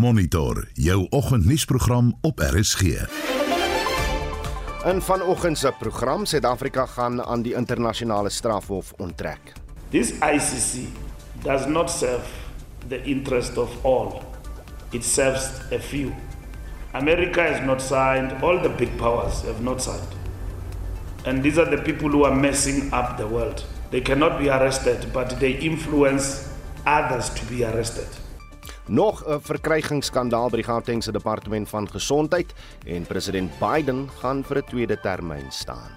Monitor jou oggendnuusprogram op RSG. In vanoggend se program Suid-Afrika gaan aan die internasionale strafhof onttrek. This ICC does not serve the interest of all. It serves a few. America has not signed, all the big powers have not signed. And these are the people who are messing up the world. They cannot be arrested, but they influence others to be arrested. Nog 'n verkrygingsskandaal by die Gautengse Departement van Gesondheid en president Biden gaan vir 'n tweede termyn staan.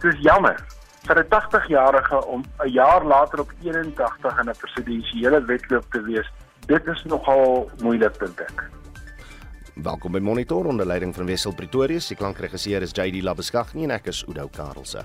Dis jammer vir 'n 80-jarige om 'n jaar later op 81 in 'n presidensiële wedloop te wees. Dit is nogal moeilik dink ek. Welkom by Monitor onder leiding van Wessel Pretorius. Die klankregisseur is JD Labeskagni en ek is Udo Karlse.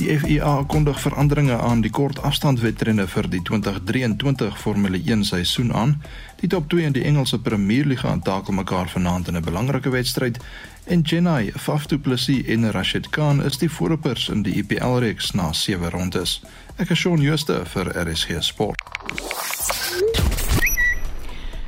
Die FIA kondig veranderinge aan die kortafstandwedrenne vir die 2023 Formule 1 seisoen aan. Die top 2 in die Engelse Premier League gaan takel mekaar vanaand in 'n belangrike wedstryd en Chennai, Faf du Plessis en Rashid Khan is die voorlopers in die IPL reeks na 7 rondes. Ek is Shaun Schuster vir RSG Sport.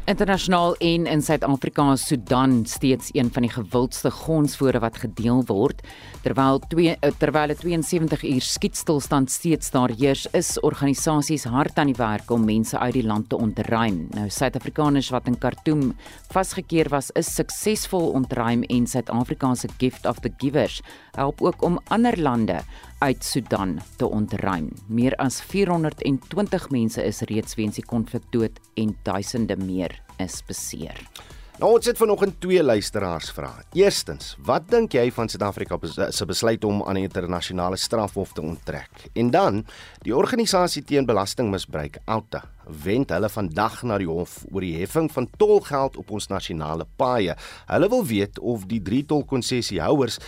Internasionaal en in Suid-Afrika is Sudan steeds een van die gewildste gonsfore wat gedeel word. Terwyl twee eh, terwyl 'n 72 uur skietstilstand steeds daar heers, is organisasies hard aan die werk om mense uit die land te ontruim. Nou Suid-Afrikaners wat in Khartoum vasgekeer was, is suksesvol ontruim en Suid-Afrika se gift of the givers help ook om ander lande uit Sudan te ontruim. Meer as 420 mense is reeds weens die konflik dood en duisende meer is beseer. Nou ons het vanoggend twee luisteraars vra. Eerstens, wat dink jy van Suid-Afrika se besluit om aan die internasionale strafhof te onttrek? En dan, die organisasie teen belastingmisbruik, Alta, wend hulle vandag na die hof oor die heffing van tolgeld op ons nasionale paaie. Hulle wil weet of die drie tolkonssessiehouers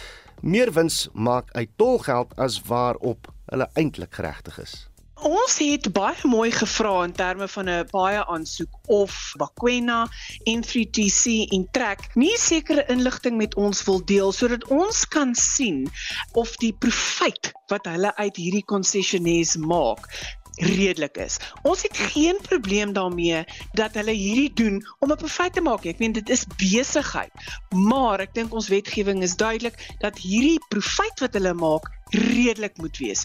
meer wins maak uit tolgeld as waarop hulle eintlik geregtig is. Ons het baie mooi gevra in terme van 'n baie aansoek of Bakwena en 3TC en Trek nie sekere inligting met ons wil deel sodat ons kan sien of die profit wat hulle uit hierdie konsessionaires maak redelik is. Ons het geen probleem daarmee dat hulle hierdie doen om 'n profit te maak. Ek meen dit is besigheid. Maar ek dink ons wetgewing is duidelik dat hierdie profit wat hulle maak redelik moet wees.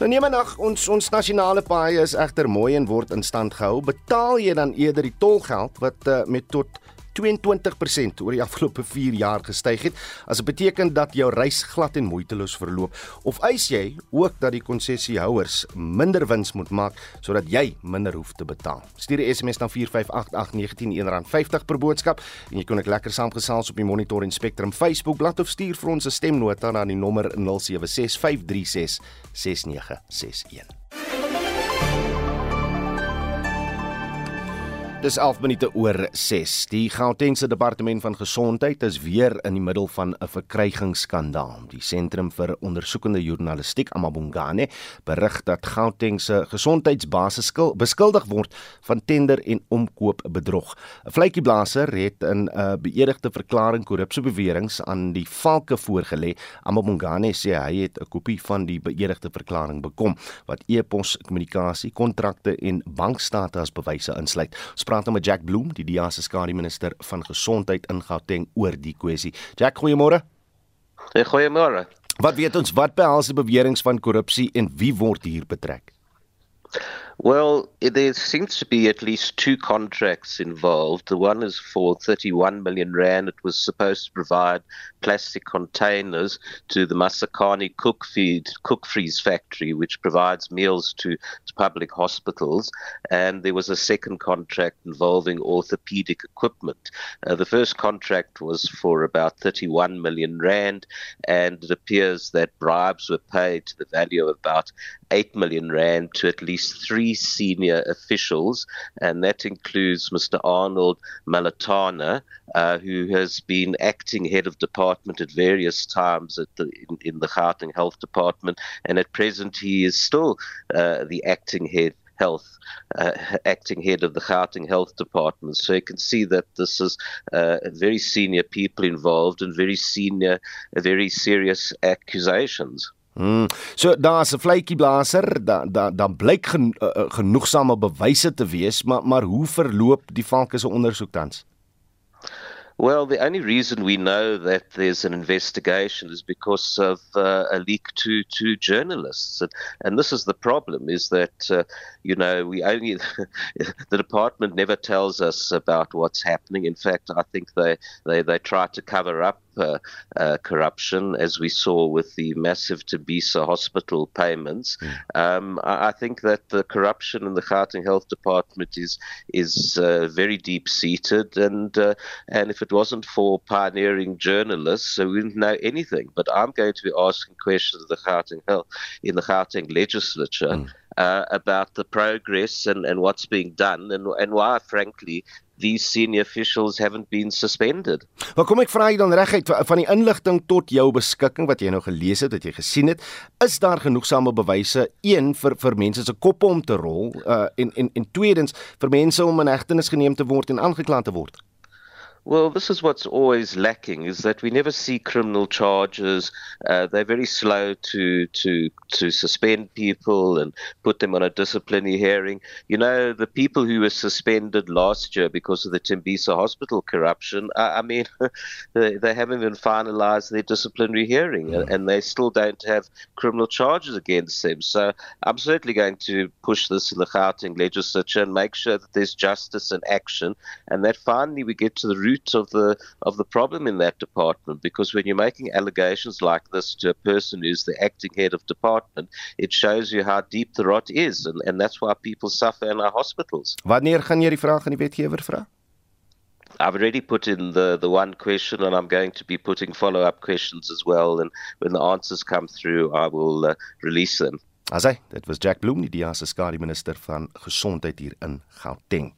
Nou neem maar nog ons ons nasionale paaie is egter mooi en word in stand gehou. Betaal jy dan eerder die tolgeld wat uh, met tot 22% oor die afgelope 4 jaar gestyg het, as dit beteken dat jou reis glad en moeiteloos verloop, of eis jy ook dat die konsessiehouers minder wins moet maak sodat jy minder hoef te betaal. Stuur 'n SMS na 4588919 R50 per boodskap en jy kan ek lekker saamgesels op die Monitor en Spectrum Facebook bladsy of stuur vir ons 'n stemnota na die nommer 0765366961. Dis 11 minute oor 6. Die Gautengse Departement van Gesondheid is weer in die middel van 'n verkrygingsskandaal. Die Sentrum vir Ondersoekende Journalistiek, Amabongane, berig dat Gautengse gesondheidsbasis beskuldig word van tender en omkoop bedrog. 'n Vletjieblaser het in 'n beëdigde verklaring korrupsie beweringe aan die valke voorgelê. Amabongane sê hy het 'n kopie van die beëdigde verklaring bekom wat e-pos kommunikasie, kontrakte en bankstate as bewyse insluit praat nou met Jack Bloem, die DEA se skare minister van gesondheid in Gauteng oor die kwessie. Jack, goeiemôre. Hey, goeiemôre. Wat weet ons wat behels die beweringe van korrupsie en wie word hier betrek? Well, there seems to be at least two contracts involved. The one is for 31 million rand. It was supposed to provide plastic containers to the Masakani cook feed cook freeze factory, which provides meals to, to public hospitals. And there was a second contract involving orthopedic equipment. Uh, the first contract was for about 31 million rand, and it appears that bribes were paid to the value of about 8 million rand to at least three senior officials, and that includes Mr. Arnold Malatana, uh, who has been acting head of department at various times at the, in, in the Gauteng Health Department, and at present he is still uh, the acting head health, uh, acting head of the Gauteng Health Department. So you can see that this is uh, very senior people involved and very senior, very serious accusations. Hmm. So daar's 'n vletjieblaser, dan dan dan blyk gen, uh, genoegsame bewyse te wees, maar maar hoe verloop die valke se ondersoek tans? Well, the only reason we know that there's an investigation is because of uh, a leak to, to journalists. And, and, this is the problem is that, uh, you know, we only, the department never tells us about what's happening. In fact, I think they, they, they try to cover up uh, uh, corruption, as we saw with the massive Tabisa hospital payments. Um, I, I, think that the corruption in the Gauteng Health Department is is uh, very deep seated, and uh, and if it wasn't for pioneering journalists, we wouldn't know anything. But I'm going to be asking questions of the Gauteng Health in the Gauteng legislature. Mm. Uh, about the progress and, and what's being done, and, and why, frankly, these senior officials haven't been suspended. Maar kom ek vra jy dan reguit van die inligting tot jou beskikking wat jy nou gelees het, wat jy gesien het, is daar genoegsame bewyse een vir vir mense se koppe om te rol uh en en en tweedens vir mense om in hegtenis geneem te word en aangekla te word? Well, this is what's always lacking is that we never see criminal charges. Uh, they're very slow to to to suspend people and put them on a disciplinary hearing. You know, the people who were suspended last year because of the Timbisa hospital corruption. I, I mean, they, they, haven't even finalised their disciplinary hearing, mm. and they still don't have criminal charges against them. So I'm certainly going to push this in the Gauteng legislature and make sure that there's justice and action, and that finally we get to the root root of the of the problem in that department because when you're making allegations like this to a person who's the acting head of department it shows you how deep the rot is and and that's why people suffer in our hospitals. Wanneer gaan jy die vraag aan die wetgewer vra? I've already put in the, the one question and I'm going to be putting follow up questions as well. And when the answers come through, I will uh, release them. Asai, dit was Jack Bloem, die DEA se skare minister van gesondheid hier in Gauteng.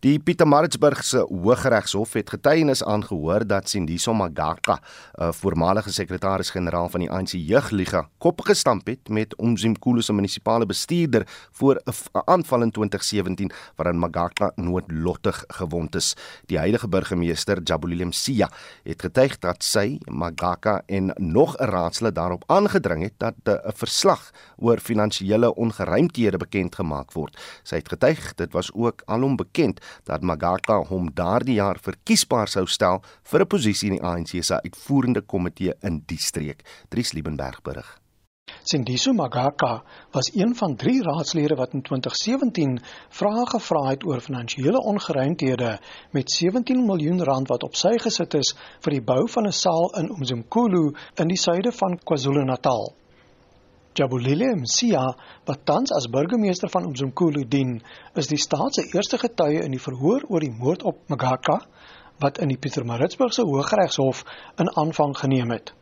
Die Pietermaritzburgse Hooggeregshof het getuienis aangehoor dat Sindiso Magaka, 'n voormalige sekretaris-generaal van die ANC Jeugliga, kop gestamp het met Umzimkhulu se munisipale bestuurder voor 'n aanval in 2017 waarin Magaka noodlottig gewond is. Die huidige burgemeester, Jabulile Msia, het getuig dat sy, Magaka en nog 'n raadslid daarop aangedring het dat 'n verslag oor finansiële ongeruimthede bekend gemaak word. Sy het getuig dit was ook alom bekend dat Magaka hom daardie jaar verkiesbaar sou stel vir 'n posisie in die ANC se uitvoerende komitee in die streek. Dries Liebenberg berig. Sindiso Magaka was een van 3 raadslede wat in 2017 vrae gevra het oor finansiële ongeruimthede met 17 miljoen rand wat op sy gesit is vir die bou van 'n saal in Umzimkhulu in die suide van KwaZulu-Natal. Jabulile Msia, wat tans as burgemeester van Umzimkhulu dien, is die staat se eerste getuie in die verhoor oor die moord op Magaka wat in die Pietermaritzburgse Hooggeregshof in aanvang geneem het.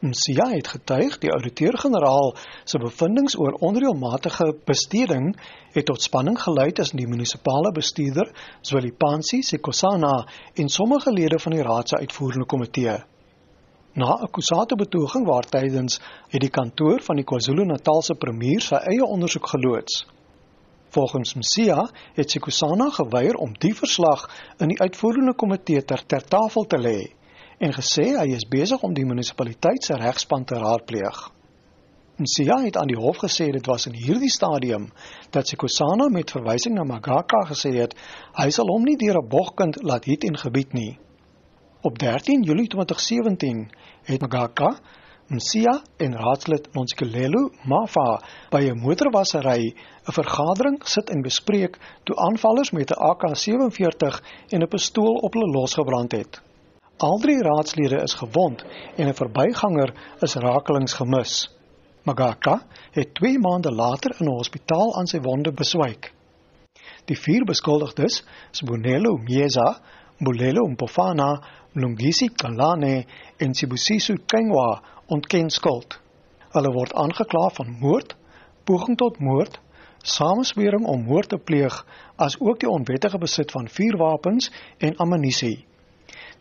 Msia het getuig die ouditeur-generaal se bevindinge oor onreëlmatige besteding het tot spanning gelei tussen die munisipale bestuurder, Zwelipansi Sekosana en sommige lede van die raad se uitvoerende komitee. Na 'n kusate betoging waar tydens het die kantoor van die KwaZulu-Natalse premier sy eie ondersoek geloods. Volgens Msia het Sikusana geweier om die verslag in die uitvoerende komitee ter, ter tafel te lê en gesê hy is besig om die munisipaliteit se regspan te raadpleeg. Msia het aan die hof gesê dit was in hierdie stadium dat Sikusana met verwysing na Magaka gesê het hy sal hom nie deur 'n bogkind laat hit en gebied nie. Op 13 Julie 2017 het Magaka, Msia en raadslid Nonsikelelo Mafa by 'n motorwassery 'n vergadering sit en bespreek toe aanvallers met 'n AK47 en 'n pistool op hulle losgebrand het. Al drie raadslede is gewond en 'n verbyganger is rakelings gemis. Magaka het 2 maande later in 'n hospitaal aan sy wonde beswyk. Die vier beskuldigdes, Sibonelo Mieza, Bulelo Mpofana, Lungisi Kalane en Sibusiso Kengwa ontken skuld. Hulle word aangekla van moord, poging tot moord, sameswering om moord te pleeg, asook die onwettige besit van vuurwapens en ammunisie.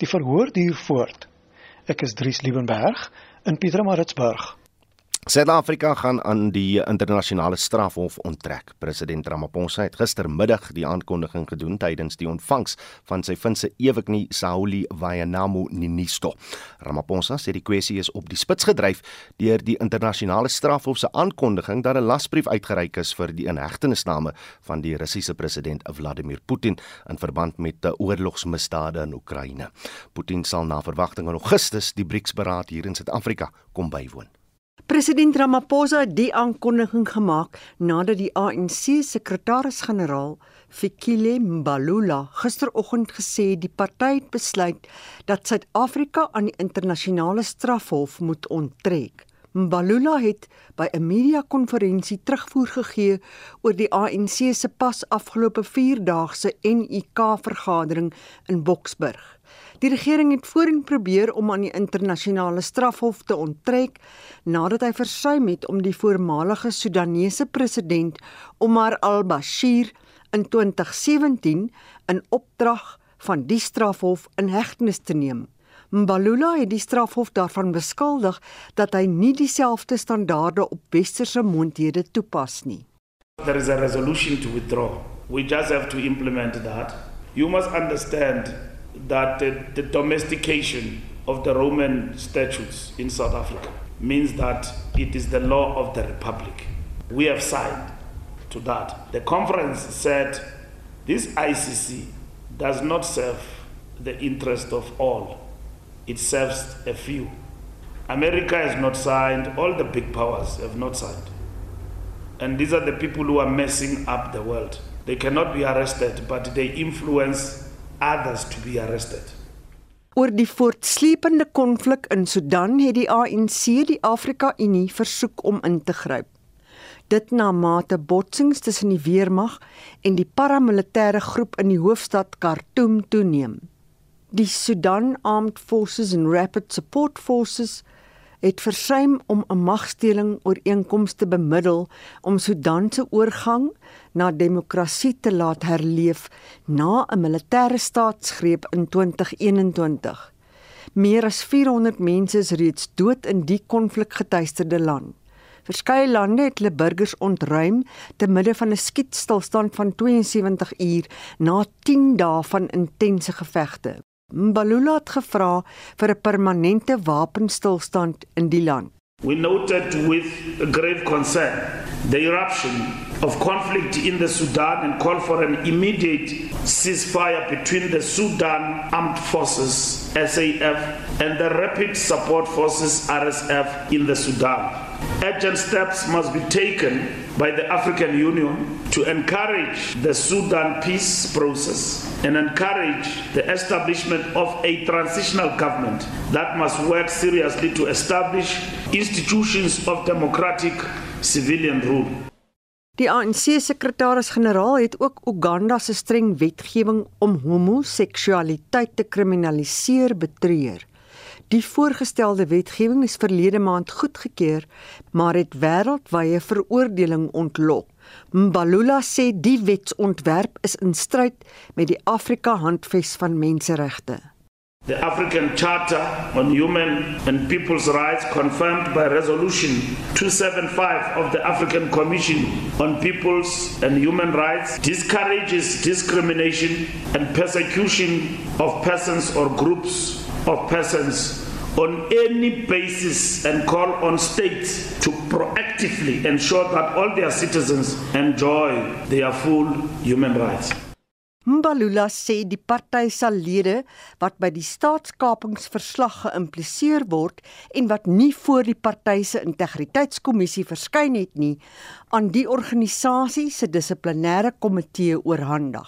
Die verhoor duur voort. Ek is Dries Liebenberg in Pietermaritzburg. Suid-Afrika gaan aan die internasionale strafhof onttrek. President Ramaphosa het gistermiddag die aankondiging gedoen tydens die ontvangs van sy Finse eweknie Sauli Wainamu Ninisto. Ramaphosa sê die kwessie is op die spits gedryf deur die internasionale strafhof se aankondiging dat 'n lasbrief uitgereik is vir die inhegtenisname van die Russiese president Vladimir Putin in verband met oorlogsmisdade in Oekraïne. Putin sal na verwagting in Augustus die BRICS-beraad hier in Suid-Afrika kom bywoon. President Ramaphosa het die aankondiging gemaak nadat die ANC sekretaris-generaal Fikile Mbalula gisteroggend gesê die party het besluit dat Suid-Afrika aan die internasionale strafhof moet onttrek. Mbalula het by 'n media-konferensie terugvoer gegee oor die ANC se pas afgelope 4-daagse NUK-vergadering in Boksburg. Die regering het voorheen probeer om aan die internasionale strafhof te onttrek nadat hy versuim het om die voormalige Sudanese president Omar al-Bashir in 2017 in opdrag van die strafhof in hegtenis te neem. Mbalula het die strafhof daarvan beskuldig dat hy nie dieselfde standaarde op westerse mondhede toepas nie. There is a resolution to withdraw. We just have to implement that. You must understand that the, the, domestication of the Roman statutes in South Africa means that it is the law of the republic. We have signed to that. The conference said this ICC does not serve the interest of all, it serves a few. America has not signed, all the big powers have not signed. And these are the people who are messing up the world. They cannot be arrested, but they influence others to be arrested. Oor die voortsleepende konflik in Sudan het die ANC die Afrika Unie versoek om in te gryp. Dit na mate botsings tussen die weermag en die paramilitêre groep in die hoofstad Khartoum toeneem. Die Sudan Armed Forces and Rapid Support Forces het versuim om 'n magsteling ooreenkoms te bemiddel om Sudan se oorgang na demokrasie te laat herleef na 'n militêre staatsgreep in 2021. Meer as 400 mense is reeds dood in die konflikgetuisterde land. Verskeie lande het hulle burgers ontruim te midde van 'n skietstilstand van 72 uur na 10 dae van intense gevegte. Mbalula het gevra vir 'n permanente wapenstilstand in die land. We noted with grave concern the eruption of conflict in the Sudan and call for an immediate ceasefire between the Sudan Armed Forces SAF and the Rapid Support Forces RSF in the Sudan. Urgent steps must be taken by the African Union to encourage the Sudan peace process and encourage the establishment of a transitional government that must work seriously to establish institutions of democratic civilian rule. Die ANC sekretaris-generaal het ook Uganda se streng wetgewing om homoseksualiteit te kriminaliseer betreur. Die voorgestelde wetgewing is verlede maand goedgekeur, maar het wêreldwye veroordeling ontlok. Mbalula sê die wetsontwerp is in stryd met die Afrika Handves van Menseregte. The African Charter on Human and People's Rights, confirmed by Resolution 275 of the African Commission on People's and Human Rights, discourages discrimination and persecution of persons or groups of persons on any basis and call on states to proactively ensure that all their citizens enjoy their full human rights. Mbalula sê die party sal lede wat by die staatskapingsverslag geïmpliseer word en wat nie voor die party se integriteitskommissie verskyn het nie, aan die organisasie se dissiplinêre komitee oorhandig.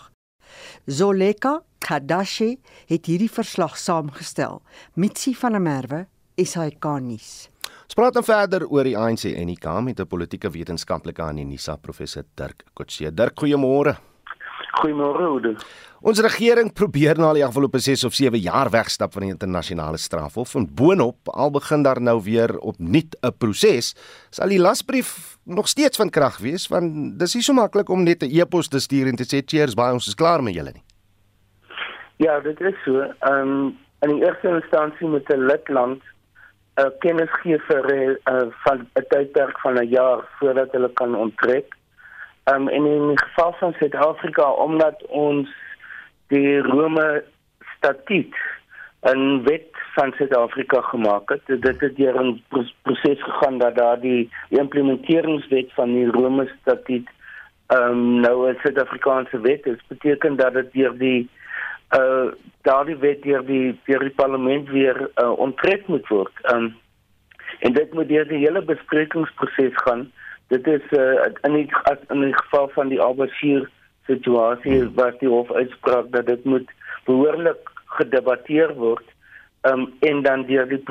Zoleka Kadashi het hierdie verslag saamgestel. Mitsi van der Merwe, SAK-nuus. Ons praat dan verder oor die ANC en die KAM met 'n politieke wetenskaplike aan die NISA professor Dirk Kotse. Dirk, goeiemôre. Goeiemôre Oude. Ons regering probeer al die afgelope 6 of 7 jaar wegstap van die internasionale strafhof en boonop al begin daar nou weer opnuut 'n proses, sal die lasbrief nog steeds van krag wees want dis nie so maklik om net 'n e-pos te stuur en te sê cheers baie ons is klaar met julle nie. Ja, dit is so. Ehm um, in die eerste instansie met 'n lidland uh, kennis gee vir 'n uh, van 'n tydperk van 'n jaar voordat hulle kan onttrek. Um in die geval van Suid-Afrika omdat ons die Rome statuut 'n wet van Suid-Afrika gemaak het. Dit het deur 'n proses gegaan dat daar die implementeringswet van die Rome statuut um, nou 'n Suid-Afrikaanse wet is. Beteken dat dit deur die uh daardie wet deur die deur die parlement weer uh, onttrek moet word. Ehm um, en dit moet deur die hele besprekingsproses gaan. Dit is uh in die as in die geval van die Albasier situasie hmm. wat die hof uitspraak dat dit moet behoorlik gedebatteer word um, en dan deur die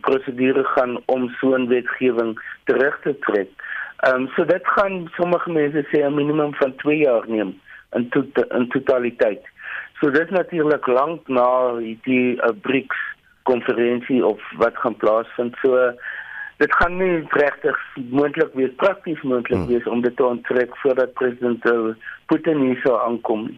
prosedure gaan om so 'n wetgewing terug te trek. Ehm um, so dit gaan sommige mense sê 'n minimum van 2 jaar neem in to in totaliteit. So dit natuurlik lank na die uh, BRICS konferensie of wat gaan plaasvind. So dit gaan nie regtig moontlik wees prakties moontlik hmm. wees om dit te onttrek voordat president uh, Putin hier sou aankom.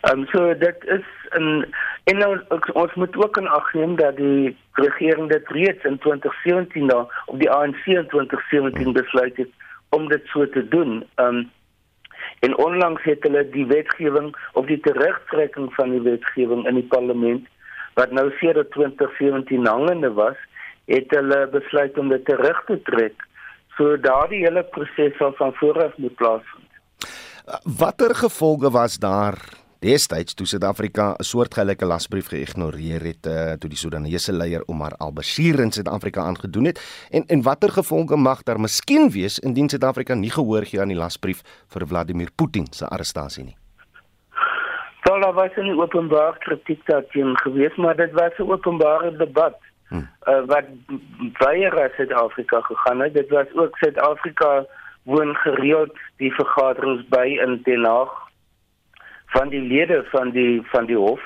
Ehm um, so dit is 'n En nou ons moet ook in ag neem dat die regering dit reeds in 2017 daar op die ANC in 2017 besluit het om dit so te doen. Um en onlangs het hulle die wetgewing of die terugtrekking van die wetgewing in die parlement wat nou sedert 2017 hangende was, het hulle besluit om dit terug te trek. So daardie hele proses sal van vooraf moet plaasvind. Watter gevolge was daar destyds toe Suid-Afrika 'n soortgelyke lasbrief geïgnoreer het uh, toe die Sudanese leier Omar al-Bashir in Suid-Afrika aangedoen het en en watter gevolge mag daar miskien wees indien Suid-Afrika nie gehoor gee aan die lasbrief vir Vladimir Putin se arrestasie nie. Daar was 'n openbare kritiek daarteen gewees, maar dit was 'n openbare debat. Hmm. Uh, wat ras Suid-Afrika gegaan het. Dit was ook Suid-Afrika woon gereeld die vergaderings by in Den Haag van die lede van die van die hof.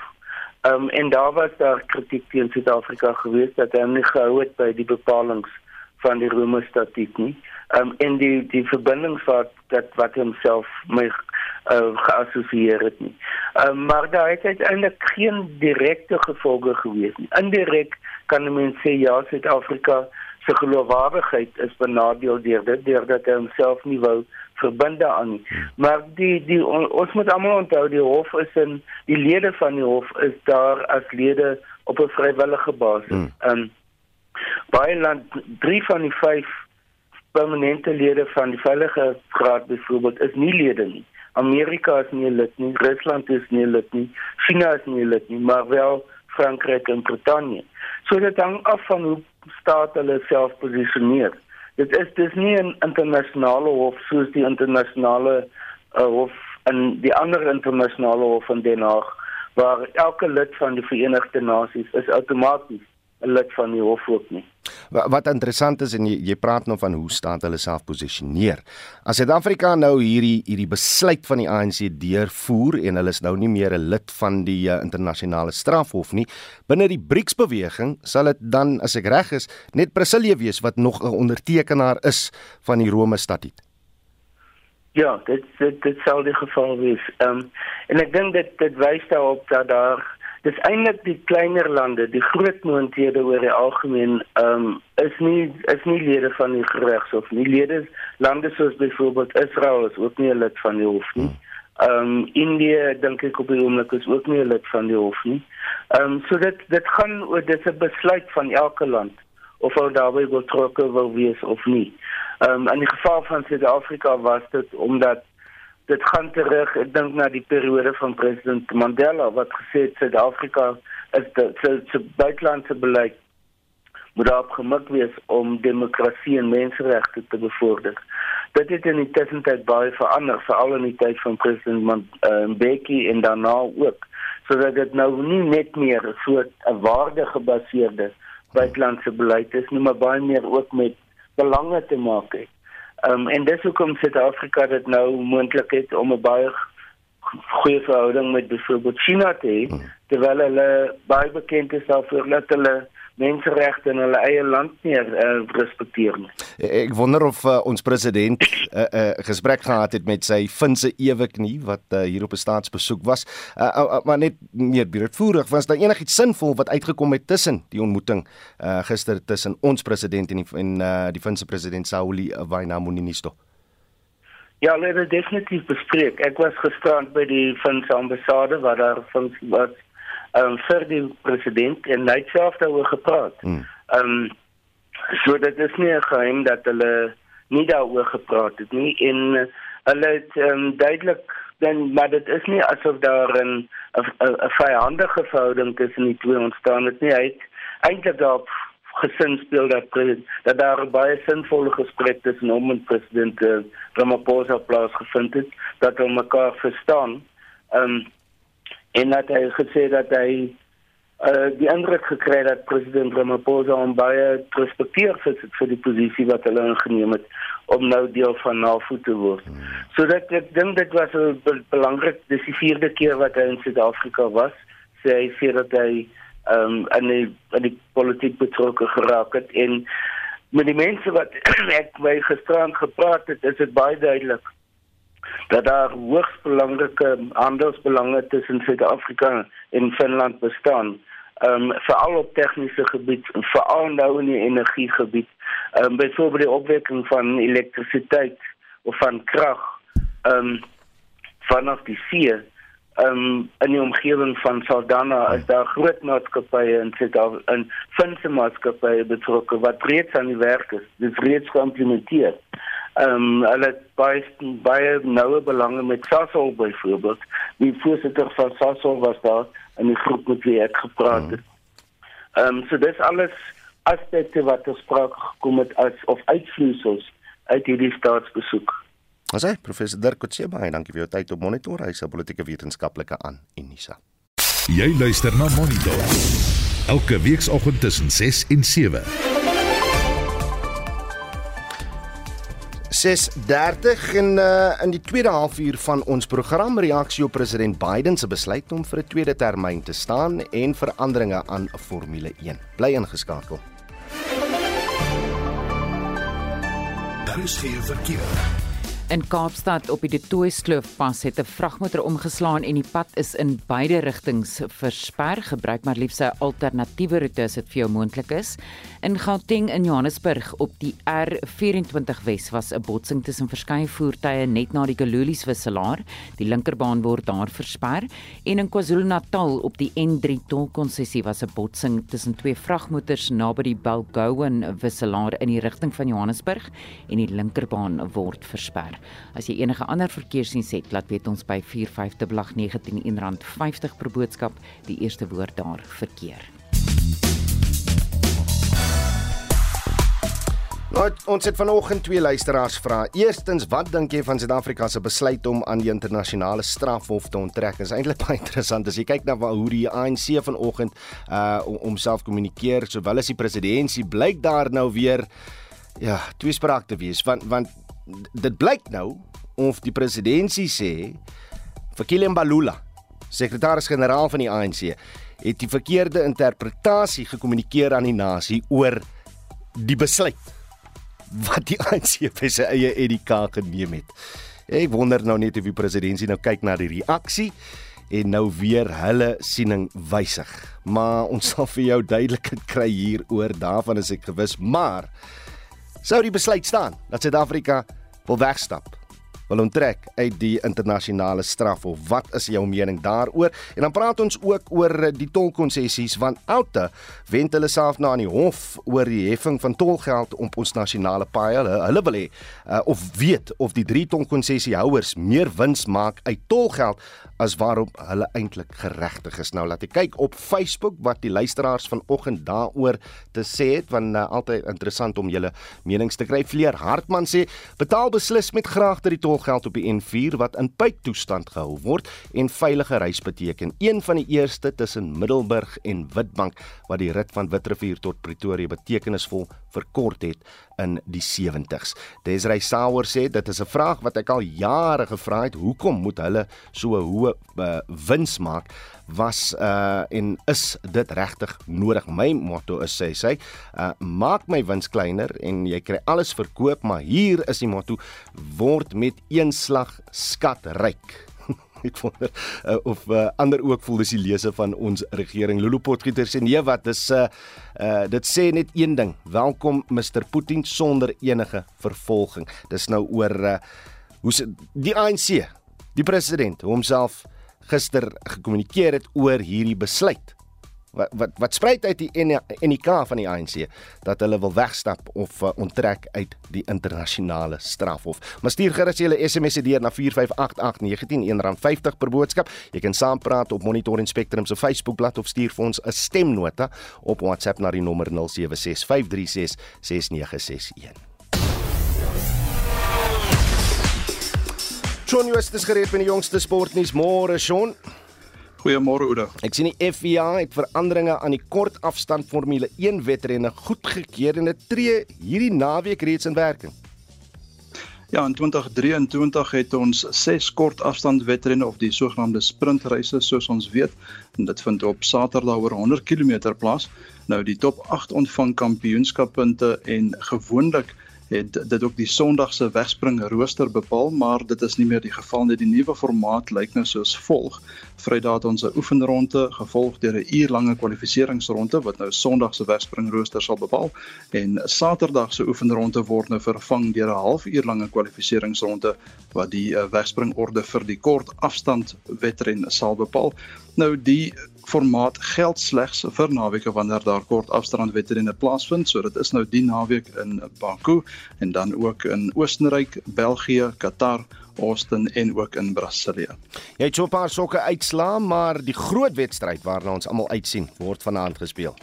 Ehm um, en daar was daar kritiek teen Suid-Afrika geweest dat hulle nie gehou het by die bepalinge van die Rome statuut nie. Um, en die die verbindings wat dat wat homself my uh, geassosieer het nie. Um, maar daar het eintlik geen direkte gevolge gewees nie. Indirek kan mense sê ja, Suid-Afrika se geloofwaardigheid is benadeel deur dit deurdat hy homself nie wou verbinde aan nie. Maar die die on, ons moet almal onthou die hof is in die lede van die hof is daar as lede op 'n vrywillige basis. Hmm. Ehm um, baie land drie van die vyf permanente lede van die veiligheidsraad byvoorbeeld is nie lede nie. Amerika is nie lid nie, Rusland is nie lid nie, China is nie lid nie, maar wel Frankryk en Brittanje. So dit hang af van hoe staat hulle self posisioneer. Dit is dis nie 'n internasionale hof soos die internasionale uh, hof en die ander internasionale hof in Den Haag waar elke lid van die Verenigde Nasies is outomaties lid van die hof ook nie. Wat, wat interessant is en jy, jy praat nou van hoe staan hulle self posisioneer. As Suid-Afrika nou hierdie hierdie besluit van die ANC deurvoer en hulle is nou nie meer 'n lid van die uh, internasionale strafhof nie, binne die BRICS beweging sal dit dan as ek reg is net Brasilië wees wat nog 'n ondertekenaar is van die Rome Statuut. Ja, dit dit dit sal die geval wees. Ehm um, en ek dink dit dit wys daarop dat daar dis eintlik die kleiner lande, die groot moondhede oor die algemeen, ehm um, is nie is nie lede van die regshof nie. Lede lande soos byvoorbeeld Israel is ook nie 'n lid van die hof nie. Ehm um, Indië dink ek op die oomblik is ook nie 'n lid van die hof nie. Ehm um, so dit dit gaan oor dis 'n besluit van elke land of hulle daarbey betrokke wil wees of nie. Ehm um, in die geval van Suid-Afrika was dit omdat dit gaan terug ek dink na die periode van president Mandela wat gesê het Suid-Afrika is dit se buitelandse beleid moet daarop gemik wees om demokrasie en menseregte te bevorder. Dit het in die tussentyd baie verander, veral in die tyd van president uh, Mbeki en daarna ook, sodat dit nou nie net meer so 'n waardegebaseerde buitelandse beleid is nie, maar baie meer ook met belange te maak het. Ehm um, en dis hoekom Suid-Afrika dit nou moontlik het om 'n baie goeie verhouding met byvoorbeeld China te hê, hmm. terwyl hulle baie bekend is daarvoor dat hulle menseregte in hulle eie land nie uh, respekteer nie. Ek wonder of uh, ons president 'n uh, uh, gesprek gehad het met sy Finse eweknie wat uh, hier op 'n staatsbesoek was. Uh, uh, uh, maar net meer breedvoerig was daar enigiets sinvol wat uitgekom het tussen die ontmoeting uh, gister tussen ons president en die, en uh, die Finse president Sauli Väinämöinen? Ja, hulle het definitief bespreek. Ek was gisterand by die Finse ambassade waar daar van was um, vir die president en hy het self daaroor gepraat. Ehm um, so dit is nie 'n geheim dat hulle nie daaroor gepraat het nie en hulle het um, duidelik dan maar dit is nie asof daar 'n 'n vyandige verhouding tussen die twee ontstaan het nie. Hy het eintlik daarop gesin speel dat dat daar baie sinvolle gesprekke tussen hom en president uh, Ramaphosa plaasgevind het dat hulle mekaar verstaan. Ehm um, en dat hy gesê dat hy uh, die indruk gekry het dat president Ramaphosa hom baie respekteer vir vir die posisie wat hulle ingeneem het om nou deel van NAVO te word. So dat ek dink dit was 'n belangrik dis die vierde keer wat hy in Suid-Afrika was. Sê hy sê dat hy ehm um, in die in die politiek betrokke geraak het en met die mense wat ek by gisterand gepraat het, is dit baie duidelik dat daar hoogs belangrike handelsbelange tussen Suid-Afrika en Finland bestaan. Ehm um, veral op tegniese gebied, veral nou in die energiegebied. Ehm um, byvoorbeeld die opwekking van elektrisiteit of van krag ehm um, vanaf die see ehm um, in die omgewing van Saldanha is daar groot maatskappye in Suid-Afrika in Finse maatskappye betrokke wat reeds aan die werk is. Dit is reeds geïmplementeer. Ehm um, hulle het baie baie noue belange met Sasol byvoorbeeld. Die voorsitter van Sasol was daar in die groep met wie ek gepraat het. Ehm um, so dis alles aspekte wat ons spraak gekom het as of uitvloeisels uit hierdie staatsbesoek. Ons sê professor Dirk Coetzee baie dankie vir jou tyd op Monitor. Hy's 'n politieke wetenskaplike aan Unisa. Jy luister na Monitor. Elke weekoggend tussen 6 en 7. 6:30 en uh, in die tweede halfuur van ons program reaksie op president Biden se besluit om vir 'n tweede termyn te staan en veranderinge aan Formule 1. Bly ingeskakel. Daar is geen verkeer. In Kaapstad op die Toitskloof-pas het 'n vragmotor omgeslaan en die pad is in beide rigtings versper. Gebruik maar liefs 'n alternatiewe roete as dit vir jou moontlik is. In Gauteng in Johannesburg op die R24 Wes was 'n botsing tussen verskeie voertuie net na die Galoolies wisselaar. Die linkerbaan word daar versper en in KwaZulu-Natal op die N3 tolkonssessie was 'n botsing tussen twee vragmotors naby die Balgowan wisselaar in die rigting van Johannesburg en die linkerbaan word versper. As jy enige ander verkeersdiens het, laat weet ons by 4519 R50 per boodskap, die eerste woord daar verkeer. Nou, ons het vanoggend twee luisteraars vra. Eerstens, wat dink jy van Suid-Afrika se besluit om aan die internasionale strafhof te onttrek? Dit is eintlik baie interessant as jy kyk na hoe die ANC vanoggend uh homself kommunikeer, sowel as die presidentsie, blyk daar nou weer ja, tweespraak te wees. Want want dit blyk nou of die presidentsie sê vir Kilian Balula, sekretaris-generaal van die ANC, het die verkeerde interpretasie gekommunikeer aan die nasie oor die besluit wat die ANC vir sy eie edika geneem het. Ek wonder nou net of die presidentsie nou kyk na die reaksie en nou weer hulle siening wysig. Maar ons sal vir jou duidelikheid kry hieroor, daarvan is ek gewis, maar sou die besluit staan dat Suid-Afrika wil wegstap wil onttrek uit die internasionale straf of wat is jou mening daaroor? En dan praat ons ook oor die tolkonssessies want Outa wend hulle self na aan die hof oor die heffing van tolgeld op ons nasionale paaie. Hulle, hulle wil hê uh, of weet of die drie tolkonssessiehouers meer wins maak uit tolgeld as waarop hulle eintlik geregtig is. Nou laat ek kyk op Facebook wat die luisteraars vanoggend daaroor te sê het want uh, altyd interessant om julle menings te kry. Vleer Hartman sê betaal beslis met graagte die tolgeld op die N4 wat in pyptoestand gehou word en veilige reis beteken. Een van die eerste tussen Middelburg en Witbank wat die rit van Witrifuur tot Pretoria betekenisvol verkort het in die 70s. Desrey Sauer sê dit is 'n vraag wat ek al jare gevra het, hoekom moet hulle so hoë uh, wins maak? Was uh en is dit regtig nodig? My motto is sê sy uh maak my wins kleiner en jy kry alles verkoop maar hier is die motto word met een slag skatryk ek wonder uh, of uh, ander ook voel dis die lese van ons regering. Lulu Potgieter sê nee wat dis uh, uh dit sê net een ding. Welkom Mr Putin sonder enige vervolging. Dis nou oor uh, hoe se die ANC die president homself gister gekommunikeer het oor hierdie besluit wat wat wat spruit uit die NK van die ANC dat hulle wil wegstap of uh, onttrek uit die internasionale strafhof. Maar stuur gerus julle SMS deur na 4588919 R50 per boodskap. Jy kan saampraat op Monitor en Spectrum se Facebookblad of stuur vir ons 'n stemnota op WhatsApp na die nommer 0765366961. Shaun Joost is gereed met die jongste sportnuus môre, Shaun. Goeiemôre Oude. Ek sien die FIA het veranderinge aan die kortafstand Formule 1 wedrenne goedgekeur en dit tree hierdie naweek reeds in werking. Ja, in 2023 het ons 6 kortafstand wedrenne of die sogenaamde sprintreise soos ons weet en dit vind op Saterdag oor 100 km plaas. Nou die top 8 ontvang kampioenskappunte en gewoonlik het dit ook die Sondag se wegspring rooster bepaal, maar dit is nie meer die geval nie. Die nuwe formaat lyk nou soos volg: Vrydag het ons 'n oefenronde, gevolg deur 'n uurlange kwalifikasiesronde wat nou Sondag se wegspring rooster sal bepaal en Saterdag se oefenronde word nou vervang deur 'n halfuurlange kwalifikasiesronde wat die uh, wegspringorde vir die kort afstand wedren sal bepaal. Nou die formaat geld slegs vir naweke wanneer daar kort afstandwedrenne plaasvind. So dit is nou die naweek in Baku en dan ook in Oostenryk, België, Qatar, Austin en ook in Brasilië. Jy het so 'n paar sokke uitslaa, maar die groot wedstryd waarna ons almal uitsien, word vanaand gespeel.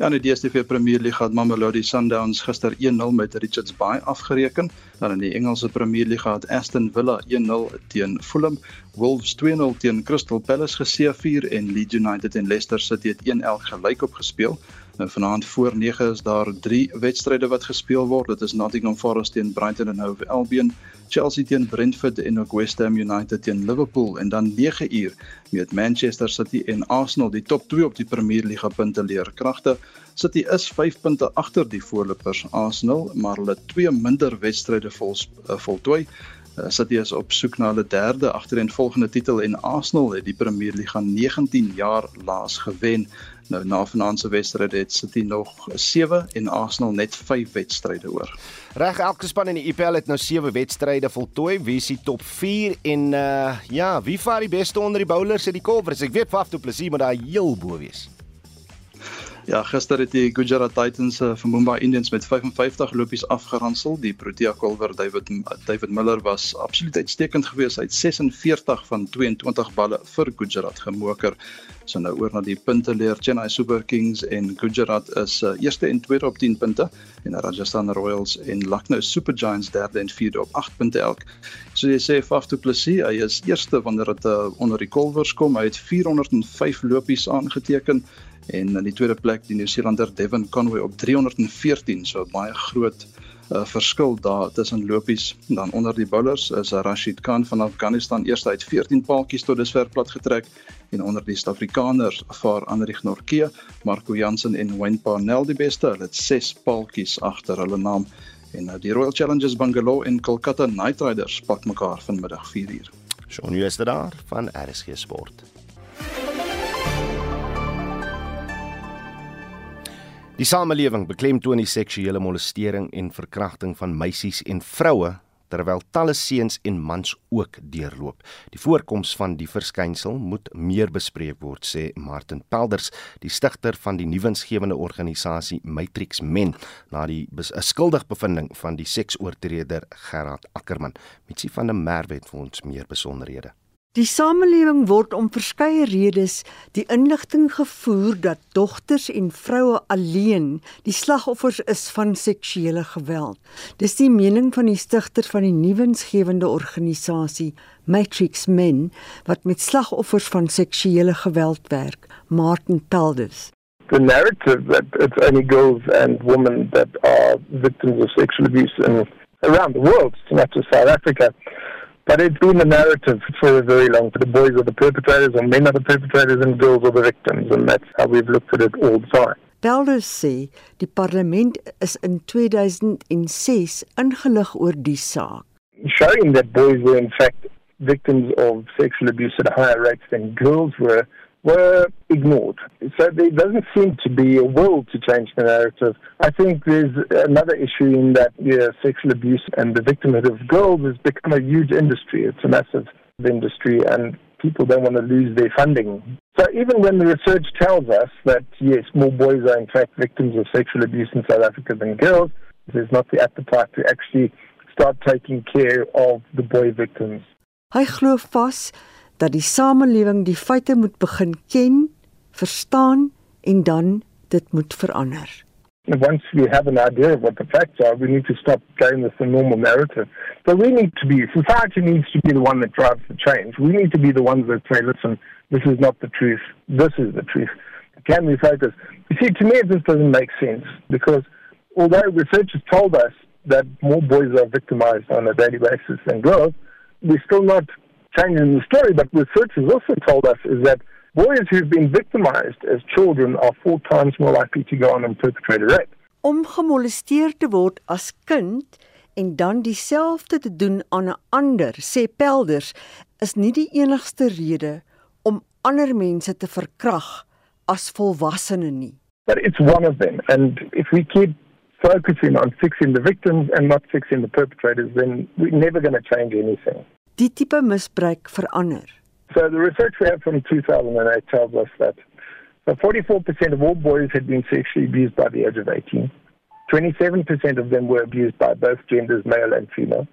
Ja, in die DStv Premier League het Mamelodi Sundowns gister 1-0 met Richards Bay afgereken. Dan in die Engelse Premier League het Aston Villa 1-0 teen Fulham, Wolves 2-0 teen Crystal Palace geseëvier en Leeds United en Leicester City het 1-1 gelyk op gespeel. Nou vanaand voor 9 is daar 3 wedstryde wat gespeel word. Dit is Nottingham Forest teen Brighton and Hove Albion, Chelsea teen Brentford en ook West Ham United teen Liverpool en dan 9 uur met Manchester City en Arsenal die top 2 op die Premier League punte leer kragte. City is 5 punte agter die voorlopers Arsenal, maar hulle twee minder wedstryde vol uh, voltooi. Uh, City is op soek na hulle derde agtereenvolgende titel en Arsenal het die Premier League 19 jaar laas gewen. Nou na vanaand se wedstryd het City nog 7 en Arsenal net 5 wedstryde oor. Reg, elke span in die IPL het nou 7 wedstryde voltooi. Wie is die top 4 en uh ja, wie vaar die beste onder die bowlers in die Covers? Ek weet Faf du Plessis moet daar heel bo wees. Ja, gister het die Gujarat Titans uh, van Mumbai Indians met 55 lopies afgeransel. Die Protea bowler David David Miller was absoluut uitstekend geweest. Hy het 46 van 22 balle vir Gujarat gemoker. So nou oor na die punte leer Chennai Super Kings en Gujarat is uh, eerste en tweede op 10 punte en Rajasthan Royals en Lucknow Super Giants derde en vierde op 8 punte elk. So jy sê Faf du Plessis, hy is eerste wanneer dit uh, onder die Colvers kom. Hy het 405 lopies aangeteken en in die tweede plek die Nieu-Seelander Devon Conway op 314 so baie groot uh, verskil daar tussen lopies. Dan onder die bowlers is Rashid Khan van Afghanistan. Eerste uit 14 paaltjies tot dusver plat getrek en onder die Suid-Afrikaners vaar Anrich Norke, Marco Jansen en Wayne Parnell die beste. Hulle het 6 paaltjies agter hulle naam. En uh, die Royal Challengers Bangalore en Kolkata Knight Riders pak mekaar vanmiddag 4uur. Shaun Jester daar van RSG Sport. Die samelewing beklemtoon die seksuele molestering en verkrachting van meisies en vroue terwyl talle seuns en mans ook deurloop. Die voorkoms van die verskynsel moet meer bespreek word, sê Martin Pelders, die stigter van die nuwensgewende organisasie Matrix Men, na die skuldigbevindings van die seksoortreder Gerard Ackermann. Mitsi van der Merwe het vir ons meer besonderhede. Die samelewing word om verskeie redes die inligting gevoer dat dogters en vroue alleen die slagoffers is van seksuele geweld. Dis die mening van die stigter van die nuwensgewende organisasie Matrix Men wat met slagoffers van seksuele geweld werk, Martin Pelders. The narrative that it's only girls and women that are victims of sexual abuse in, around the world, not just South Africa. But it's been a narrative for a very long time. The boys are the perpetrators, and men are the perpetrators, and girls are the victims, and that's how we've looked at it all the time. Pelders sê die parlement is in 2006 ingelig oor die saak. Showing that boys were in fact victims of sexual abuse at higher rates than girls were were ignored. So there doesn't seem to be a will to change the narrative. I think there's another issue in that yeah, sexual abuse and the victimhood of girls has become a huge industry. It's a massive industry and people don't want to lose their funding. So even when the research tells us that yes, more boys are in fact victims of sexual abuse in South Africa than girls, there's not the appetite to actually start taking care of the boy victims. Vas dat die samelewing die feite moet begin ken, verstaan en dan dit moet verander. Once we have an idea of what the facts are, we need to stop going with the normal narrative. But we need to be, society needs to be the one that drives the change. We need to be the ones that say, listen, this is not the truth, this is the truth. Can we focus? You see, to me, just doesn't make sense because although research has told us that more boys are victimized on a daily basis than girls, we're still not changing the story, but research has also told us is that boys who've been victimized as children are four times more likely to go on and perpetrate a rape. Om gemolesteer te word as kind en dan dieselfde te doen aan 'n ander, sê Pelders, is nie die enigste rede om ander mense te verkrag as volwassene nie. But it's one of them and if we keep focusing on fixing the victims and not fixing the perpetrators then we're never going to change anything. Die tipe misbruik verander. So the research we have from 2008 tells us that so 44% of all boys had been sexually abused by the age of 18. 27% of them were abused by both genders, male and female.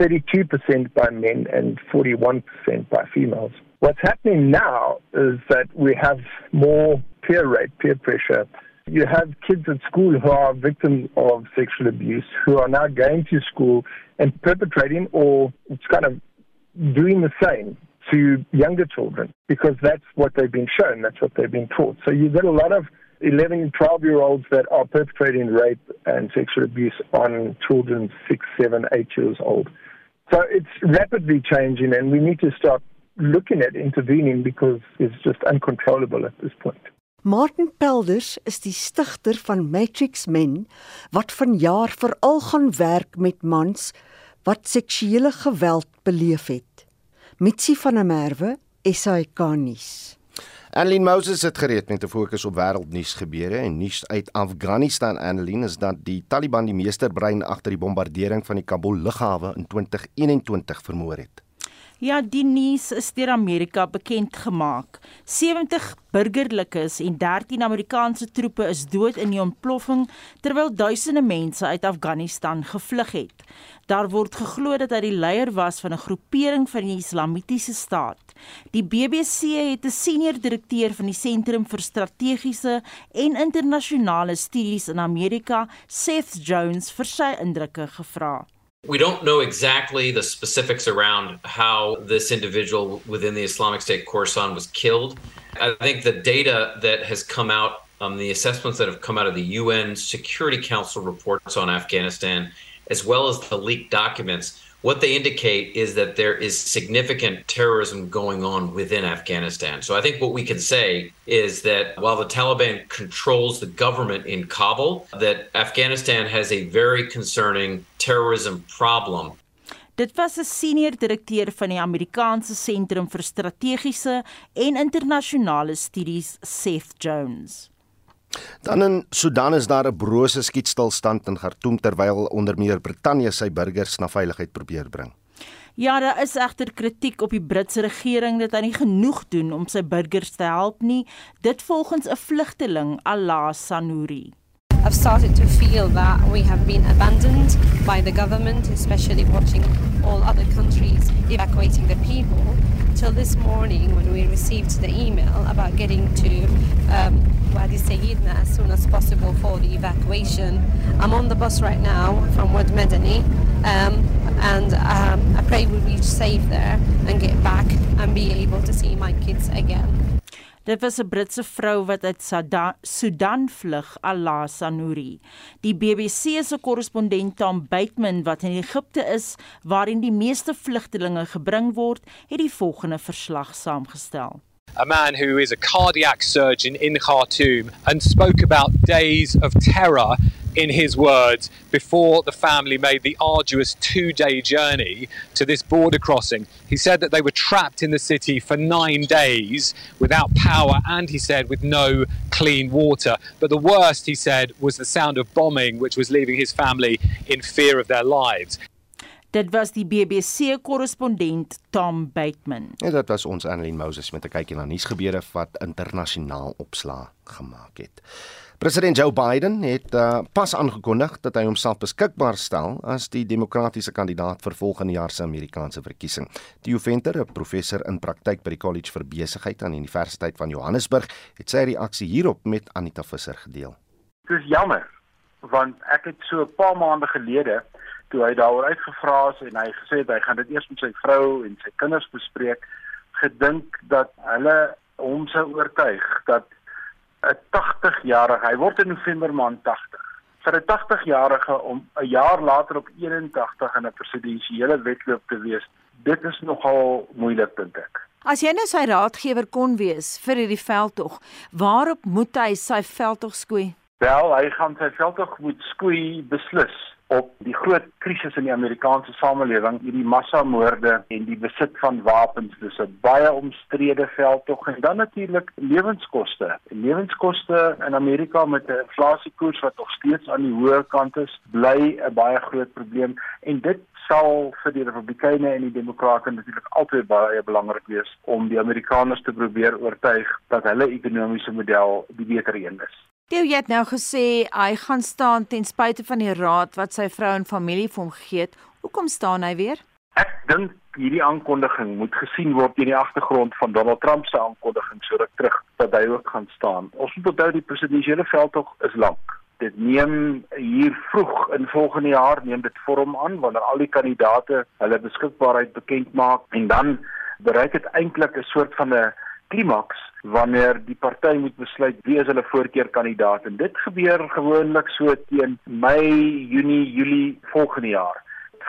32% by men and 41% by females. What's happening now is that we have more peer rape, peer pressure. You have kids at school who are victims of sexual abuse who are now going to school and perpetrating or it's kind of doing the same to younger children because that's what they've been shown, that's what they've been taught. So you get a lot of 11 and 12 year olds that are perpetrating rape and sexual abuse on children 6, 7, 8 years old. So it's rapidly changing and we need to start looking at intervening because it's just uncontrollable at this point. Martin Pelders is die stigter van Matrix Men wat vanjaar veral gaan werk met mans wat seksuele geweld beleef het. Mitsi van der Merwe, SAK nuus. Annelien Moses het gereed met 'n fokus op wêreldnuus gebeure en nuus uit Afghanistan. Annelien is dat die Taliban die meesterbrein agter die bombardering van die Kabul lughawe in 2021 vermoor het. Ja, die nuus is deur Amerika bekend gemaak. 70 burgerlikes en 13 Amerikaanse troepe is dood in die ontploffing terwyl duisende mense uit Afghanistan gevlug het. Daar word geglo dat hy die leier was van 'n groepering van die Islamitiese staat. Die BBC het 'n senior direkteur van die Sentrum vir Strategiese en Internasionale Studies in Amerika, Seth Jones, vir sy indrukke gevra. We don't know exactly the specifics around how this individual within the Islamic State Khorasan was killed. I think the data that has come out, um, the assessments that have come out of the UN Security Council reports on Afghanistan as well as the leaked documents, what they indicate is that there is significant terrorism going on within Afghanistan. So I think what we can say is that while the Taliban controls the government in Kabul, that Afghanistan has a very concerning terrorism problem. Dit was 'n senior direkteur van die Amerikaanse Sentrum vir Strategiese en Internasionale Studies, Seth Jones. Dan in Sudan is daar 'n brose skietstilstand in Khartoum terwyl onder meer Brittanje sy burgers na veiligheid probeer bring. Ja, daar is egter kritiek op die Britse regering dat hy nie genoeg doen om sy burgers te help nie, dit volgens 'n vlugteling, Allah Sanuri. I've started to feel that we have been abandoned by the government, especially watching all other countries evacuating their people. Till this morning, when we received the email about getting to um, Wadi Sayyidna as soon as possible for the evacuation, I'm on the bus right now from Wad Medani, um, and um, I pray we reach safe there and get back and be able to see my kids again. Dit was 'n Britse vrou wat uit Sudan vlug, Alasa Nouri. Die BBC se korrespondent Tom Bateman wat in Egipte is, waarin die meeste vlugtelinge gebring word, het die volgende verslag saamgestel. a man who is a cardiac surgeon in Khartoum and spoke about days of terror in his words before the family made the arduous two day journey to this border crossing. He said that they were trapped in the city for nine days without power and he said with no clean water. But the worst, he said, was the sound of bombing, which was leaving his family in fear of their lives. Dit was die BBC korrespondent Tom Bateman. En dit was ons Annelien Moses met 'n kykie na nuusgebeure wat internasionaal opslaa gemaak het. President Joe Biden het uh, pas aangekondig dat hy homself beskikbaar stel as die demokratiese kandidaat vir volgende jaar se Amerikaanse verkiesing. Theo Venter, 'n professor in praktyk by die College vir Besigheid aan die Universiteit van Johannesburg, het sy reaksie hierop met Anita Visser gedeel. Dit is jammer want ek het so 'n paar maande gelede toe hy daaroor uitgevra is en hy gesê het hy gaan dit eers met sy vrou en sy kinders bespreek, gedink dat hulle hom sou oortuig dat 'n 80-jarige, hy word in November maand 80, vir 'n 80-jarige om 'n jaar later op 81 in 'n presidensiële wedloop te wees, dit is nogal moeilik dink ek. As jy nou sy raadgewer kon wees vir hierdie veldtog, waarop moet hy sy veldtog skoei? Wel, hy gaan sy veldtog moet skoei beslis op die groot krisis in die Amerikaanse samelewing, hierdie massamoorde en die besit van wapens. Dis 'n baie omstrede veld tog en dan natuurlik lewenskoste. Lewenskoste in Amerika met 'n inflasiekoers wat nog steeds aan die hoë kant is, bly 'n baie groot probleem en dit sal vir die Republikeine en die Demokrate natuurlik altyd baie belangrik wees om die Amerikaners te probeer oortuig dat hulle ekonomiese model die beter een is. Theo jy het nou gesê hy gaan staan ten spyte van die raad wat sy vrou en familie vir hom gegee het. Hoekom staan hy weer? Ek dink hierdie aankondiging moet gesien word in die agtergrond van Donald Trump se aankondiging so ruk terug dat hy ook gaan staan. Ons moet onthou die presidensiële veldtog is lank. Dit neem hier vroeg in volgende jaar neem dit vorm aan wanneer al die kandidaate hulle beskikbaarheid bekend maak en dan bereik dit eintlik 'n soort van 'n klimaks wanneer die party moet besluit wie is hulle voorkeurkandidaat en dit gebeur gewoonlik so teen Mei, Junie, Julie volgende jaar.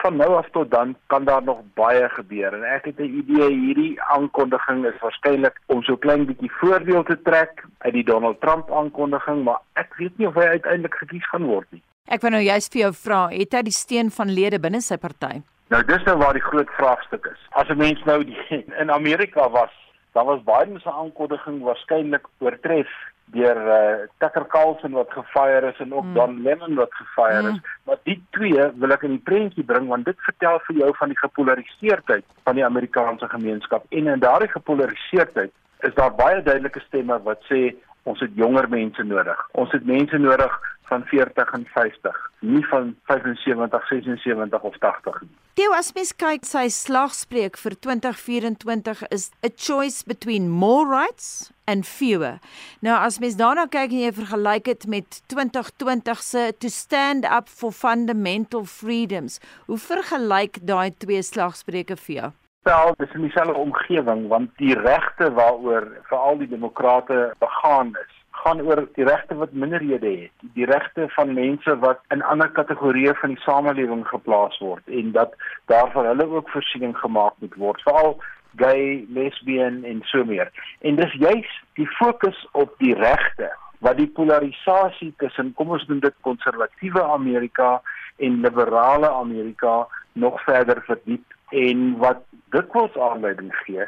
Van nou af tot dan kan daar nog baie gebeur en ek het 'n idee hierdie aankondiging is waarskynlik om so klein bietjie voordeel te trek uit die Donald Trump aankondiging, maar ek weet nie of hy uiteindelik gekies gaan word nie. Ek wou nou juist vir jou vra, het hy die steun van lede binne sy party? Nou dis nou waar die groot vraagstuk is. As 'n mens nou die, in Amerika was dan was Biden se aankondiging waarskynlik oortref deur uh, Tucker Carlson wat gefire is en ook mm. Don Lemon wat gefire mm. is. Maar die twee wil ek in die prentjie bring want dit vertel vir jou van die gepolariseerdheid van die Amerikaanse gemeenskap en in daardie gepolariseerdheid is daar baie duidelike stemme wat sê ons het jonger mense nodig. Ons het mense nodig van 40 en 50, nie van 75, 76 of 80 nie. Theo as mens kyk sy slagspreuk vir 2024 is a choice between more rights and fewer. Nou as mens daarna kyk en jy vergelyk dit met 2020 se to stand up for fundamental freedoms, hoe vergelyk daai twee slagspreuke vir jou? Wel, dis in dieselfde omgewing want die regte waaroor veral die demokrate begaan is gaan oor die regte wat minderhede het, die regte van mense wat in ander kategorieë van die samelewing geplaas word en dat daar vir hulle ook voorsiening gemaak moet word, veral gay, lesbian en so meer. En dis juis die fokus op die regte wat die polarisasie tussen kom ons noem dit konservatiewe Amerika en liberale Amerika nog verder verdiep en wat dikwels aanleiding gee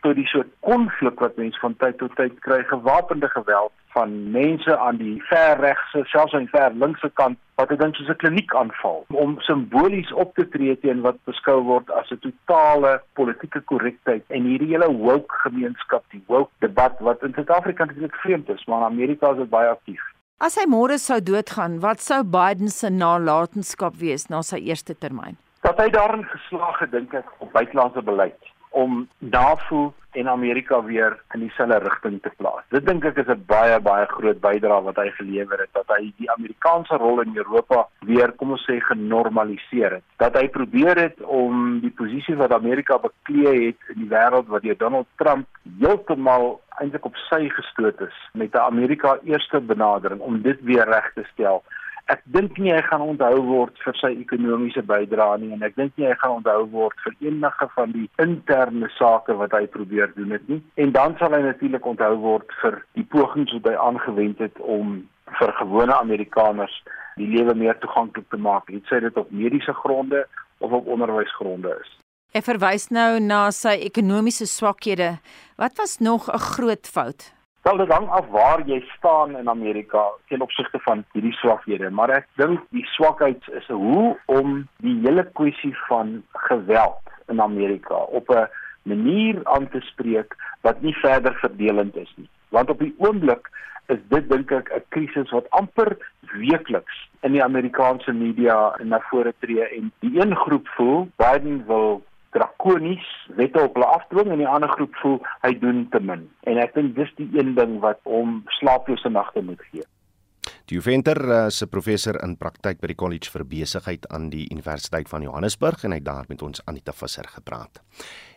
tot die soort konflik wat mense van tyd tot tyd kry, gewapende geweld van mense aan die ver regse, selfs aan die ver linkse kant wat dit dink soos 'n kliniek aanval om simbolies op te tree teen wat beskou word as 'n totale politieke korrektheid en hierdie hele woke gemeenskap, die woke debat wat in Suid-Afrika natuurlik vreemd is, maar in Amerika is dit baie aktief. As hy môre sou doodgaan, wat sou Biden se nalatenskap wees na sy eerste termyn? Dat hy daarin geslaag het dink ek op buitelandse beleid om NAVO en Amerika weer in dieselfde rigting te plaas. Dit dink ek is 'n baie baie groot bydrae wat hy gelewer het dat hy die Amerikaanse rol in Europa weer kom ons sê genormaliseer het. Dat hy probeer het om die posisie wat Amerika beklee het in die wêreld wat deur Donald Trump heeltemal eintlik op sy gestoot is met 'n Amerika eerste benadering om dit weer reg te stel ek dink nie hy gaan onthou word vir sy ekonomiese bydrae nie en ek dink nie hy gaan onthou word vir enige van die interne sake wat hy probeer doen het nie en dan sal hy natuurlik onthou word vir die pogings wat hy aangewend het om vir gewone Amerikaners die lewe meer toeganklik te maak, het sy dit op mediese gronde of op onderwysgronde is. Hy verwys nou na sy ekonomiese swakhede. Wat was nog 'n groot fout? Wel dit hang af waar jy staan in Amerika ten opsigte van hierdie swakhede, maar ek dink die swakheid is hoe om die hele kwessie van geweld in Amerika op 'n manier aan te spreek wat nie verder verdelend is nie. Want op die oomblik is dit dink ek 'n krisis wat amper weekliks in die Amerikaanse media na vore tree en die een groep voel Biden wil drakonies wette op hulle afdwing en die ander groep voel hy doen te min. En ek dink dis die een ding wat hom slaaplose nagte moet gee. Die Venter uh, se professor in praktyk by die College vir Besigheid aan die Universiteit van Johannesburg en hy het daar met ons Anita Visser gepraat.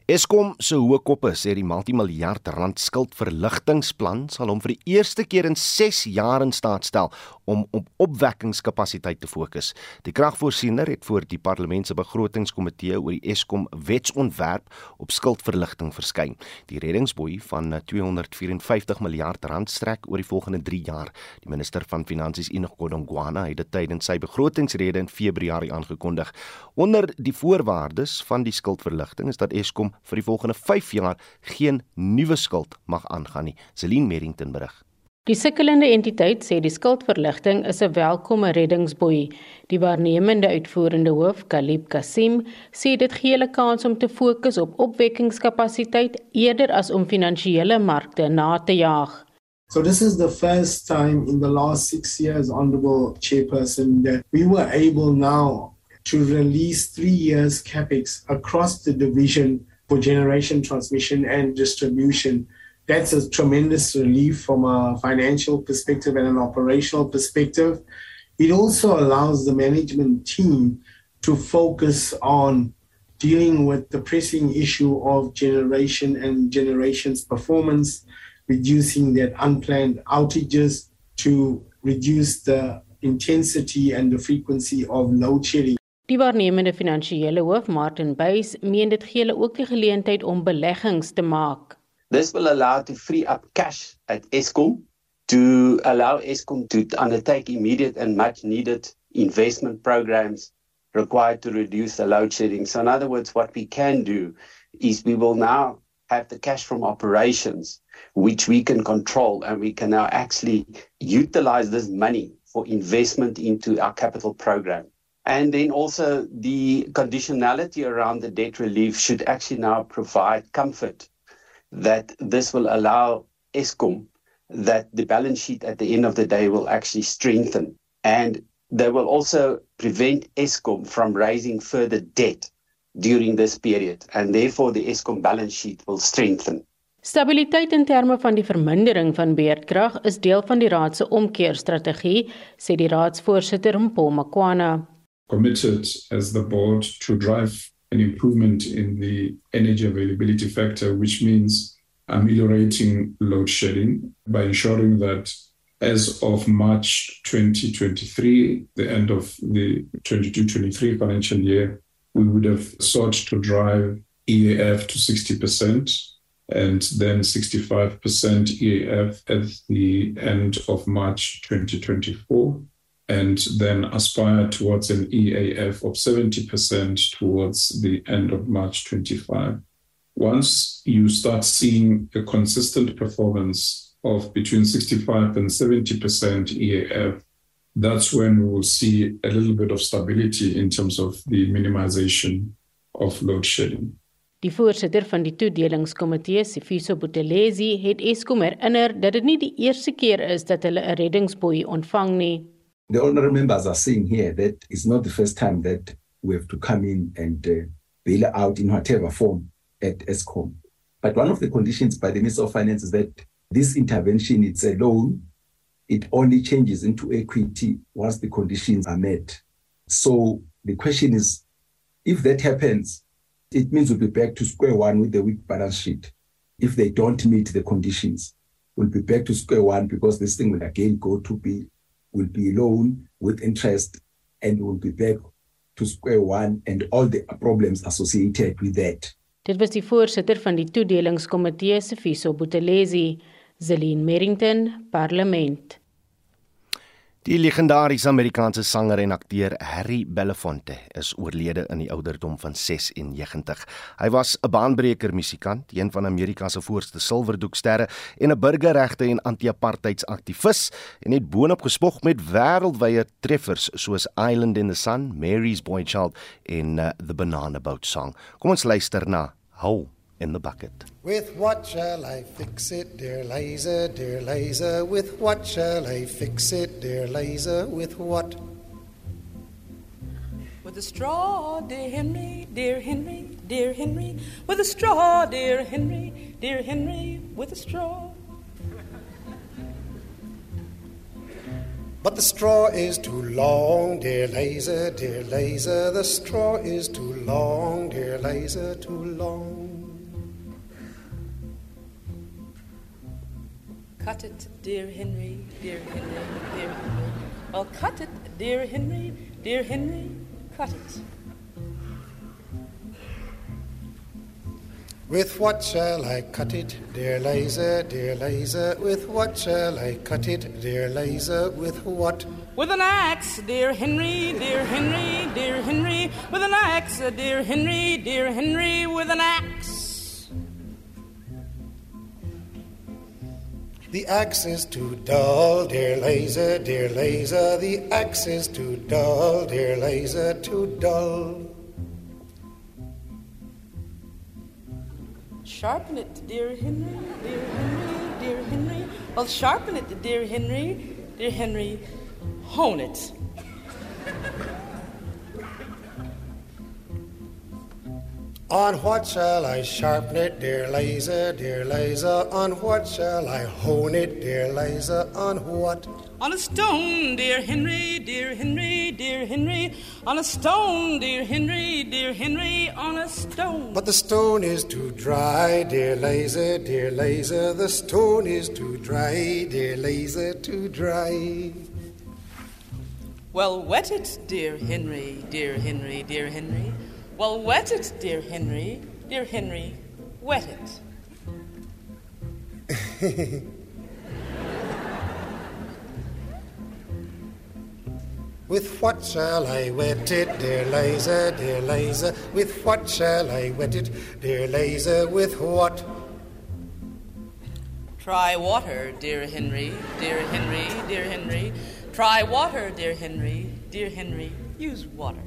Eskom se hoë koppe sê die multimiljard rand skuldverligtingsplan sal hom vir die eerste keer in 6 jaar in staat stel om op opwekkingskapasiteit te fokus. Die kragvoorsiener het voor die parlement se begrotingskomitee oor die Eskom wetsontwerp op skuldverligting verskyn. Die reddingsboei van 254 miljard rand strek oor die volgende 3 jaar. Die minister van Finansies Enoch Godongwana het dit tydens sy begrotingsrede in Februarie aangekondig. Onder die voorwaardes van die skuldverligting is dat Eskom vir die volgende 5 jaar geen nuwe skuld mag aangaan nie. Celine Merrington berig. Die sukkelende entiteit sê die skuldverligting is 'n welkome reddingsboei. Die waarnemende uitvoerende hoof, Kalib Kasim, sê dit gee hulle kans om te fokus op opwekkingskapasiteit eerder as om finansiële markte na te jaag. So this is the first time in the last 6 years honorable chairperson that we were able now to release 3 years capex across the division for generation transmission and distribution. That's a tremendous relief from a financial perspective and an operational perspective. It also allows the management team to focus on dealing with the pressing issue of generation and generations performance, reducing that unplanned outages to reduce the intensity and the frequency of load shedding. Die waarnemende finansiële hoof Martin Buys meen dit gee hulle ook die geleentheid om beleggings te maak. This will allow to free up cash at Eskom to allow Eskom to undertake immediate and much needed investment programs required to reduce the load shedding. So in other words what we can do is we will now have the cash from operations which we can control and we can now actually utilize this money for investment into our capital program. And then also the conditionality around the debt relief should actually now provide comfort that this will allow ESCOM that the balance sheet at the end of the day will actually strengthen. And they will also prevent ESCOM from raising further debt during this period. And therefore the ESCOM balance sheet will strengthen. Stabiliteit in terme van die vermindering van beerdkrag is deel van die raad se omkeerstrategie, sê die raadsvoorsitter Mpho Makwana. committed as the board to drive an improvement in the energy availability factor, which means ameliorating load shedding by ensuring that as of March 2023, the end of the 22-23 financial year, we would have sought to drive EAF to 60% and then 65% EAF at the end of March 2024 and then aspire towards an EAF of 70% towards the end of March 25. Once you start seeing a consistent performance of between 65 and 70% EAF, that's when we will see a little bit of stability in terms of the minimization of load shedding. Die voorsitter van die toedelingskomitee, Sifiso Buthelezi, het Eskom herinner dat dit nie die eerste keer is dat hulle 'n reddingsboei ontvang nie. The honorable members are saying here that it's not the first time that we have to come in and uh, bail out in whatever form at ESCOM. But one of the conditions by the Minister of Finance is that this intervention, it's a loan, it only changes into equity once the conditions are met. So the question is, if that happens, it means we'll be back to square one with the weak balance sheet. If they don't meet the conditions, we'll be back to square one because this thing will again go to be will be loan with interest and we'll be back to square one and all the problems associated with that. Dit was die voorsitter van die toedelingskomitee Sifiso Buthelezi, Zelin Merrington, Parlement. Die legendariese Amerikaanse sanger en akteur Harry Belafonte is oorlede in die ouderdom van 96. Hy was 'n baanbreker musikant, een van Amerika se voorste silwerdoeksterre en 'n burgerregte en anti-apartheidsaktivis en het boonop gespog met wêreldwye treffers soos Island in the Sun, Mary's Boy Child en uh, The Banana Boat Song. Kom ons luister na Hou in the bucket. With what shall I fix it, dear laser, dear laser? With what shall I fix it, dear laser? With what? With a straw, dear Henry, dear Henry, dear Henry. With a straw, dear Henry, dear Henry, with a straw. But the straw is too long, dear laser, dear laser. The straw is too long, dear laser, too long. Cut it, dear Henry, dear Henry, dear Henry. Well, cut it, dear Henry, dear Henry, cut it. With what shall I cut it, dear laser, dear laser? With what shall I cut it, dear laser? With what? With an axe, dear Henry, dear Henry, dear Henry. With an axe, dear Henry, dear Henry, with an axe. The axe is too dull, dear laser, dear laser. The axe is too dull, dear laser, too dull. Sharpen it, dear Henry, dear Henry, dear Henry. Well, sharpen it, dear Henry, dear Henry. Hone it. On what shall I sharpen it, dear laser, dear laser? On what shall I hone it, dear laser? On what? On a stone, dear Henry, dear Henry, dear Henry. On a stone, dear Henry, dear Henry, on a stone. But the stone is too dry, dear laser, dear laser. The stone is too dry, dear laser, too dry. Well, wet it, dear Henry, dear Henry, dear Henry. Well, wet it, dear Henry, dear Henry, wet it. With what shall I wet it, dear laser, dear laser? With what shall I wet it, dear laser? With what? Try water, dear Henry, dear Henry, dear Henry. Try water, dear Henry, dear Henry. Use water.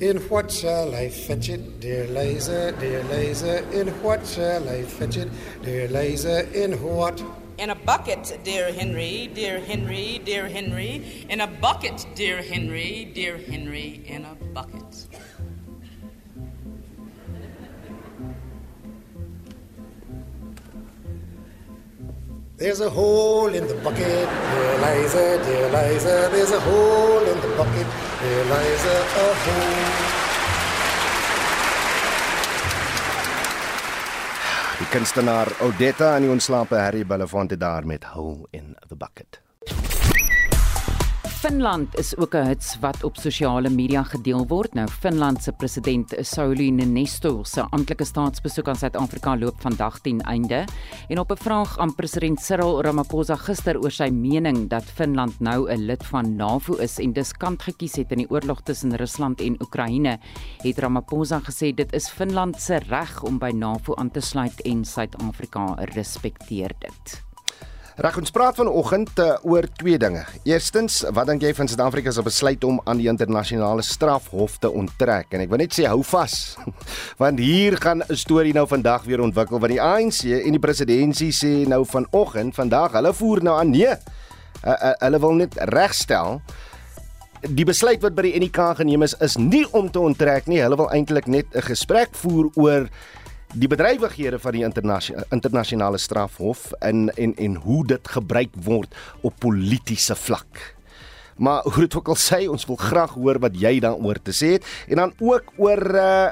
In what shall I fetch it, dear laser, dear laser? In what shall I fetch it, dear laser? In what? In a bucket, dear Henry, dear Henry, dear Henry. In a bucket, dear Henry, dear Henry, in a bucket. There's a hole in the bucket, dear Liza, dear Liza. There's a hole in the bucket, dear Liza, a hole. Die kunstenaar Odetta en die ontslape Harry Belafonte daar met Hole in the Bucket. Finland is ook 'n hits wat op sosiale media gedeel word. Nou Finland se president Sauli Niinisto se amptelike staatsbesoek aan Suid-Afrika loop vandag ten einde. En op 'n vraag aan president Cyril Ramaphosa gister oor sy mening dat Finland nou 'n lid van NAVO is en dus kant gekies het in die oorlog tussen Rusland en Oekraïne, het Ramaphosa gesê dit is Finland se reg om by NAVO aan te sluit en Suid-Afrika respekteer dit. Reg ons praat vanoggend uh, oor twee dinge. Eerstens, wat dink jy van Suid-Afrika se besluit om aan die internasionale strafhof te onttrek? En ek wil net sê hou vas. Want hier gaan 'n storie nou vandag weer ontwikkel wat die ANC en die presidentskap sê nou vanoggend, vandag, hulle voer nou aan nee. Uh, uh, hulle wil net regstel die besluit wat by die NK geneem is is nie om te onttrek nie. Hulle wil eintlik net 'n gesprek voer oor die bedrywighede van die internasionale internasionale strafhof en en en hoe dit gebruik word op politieke vlak. Maar hoe dit ook al sê, ons wil graag hoor wat jy daaroor te sê het en dan ook oor uh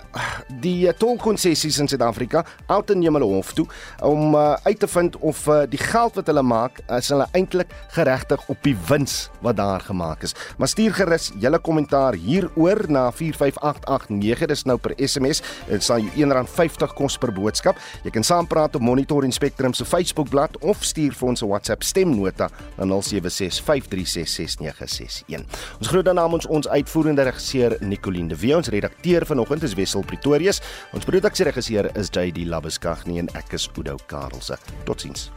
die tolkonsessies in Suid-Afrika. Alton neem hulle hof toe om uh, uit te vind of uh, die geld wat hulle maak, is hulle eintlik geregtig op die wins wat daar gemaak is. Maar stuur gerus julle kommentaar hieroor na 45889. Dis nou per SMS. Dit sal jou R1.50 kos per boodskap. Jy kan saampraat op Monitor en Spectrum se Facebookblad of stuur vir ons 'n WhatsApp stemnota na 0765366961. 61. Ons groet dan namens ons uitvoerende regisseur Nicoline de Wee, ons redakteur vanoggend is Wessel Pretorius. Ons produksieregisseur is JD Labuskaghni en ek is Udo Karelse. Totsiens.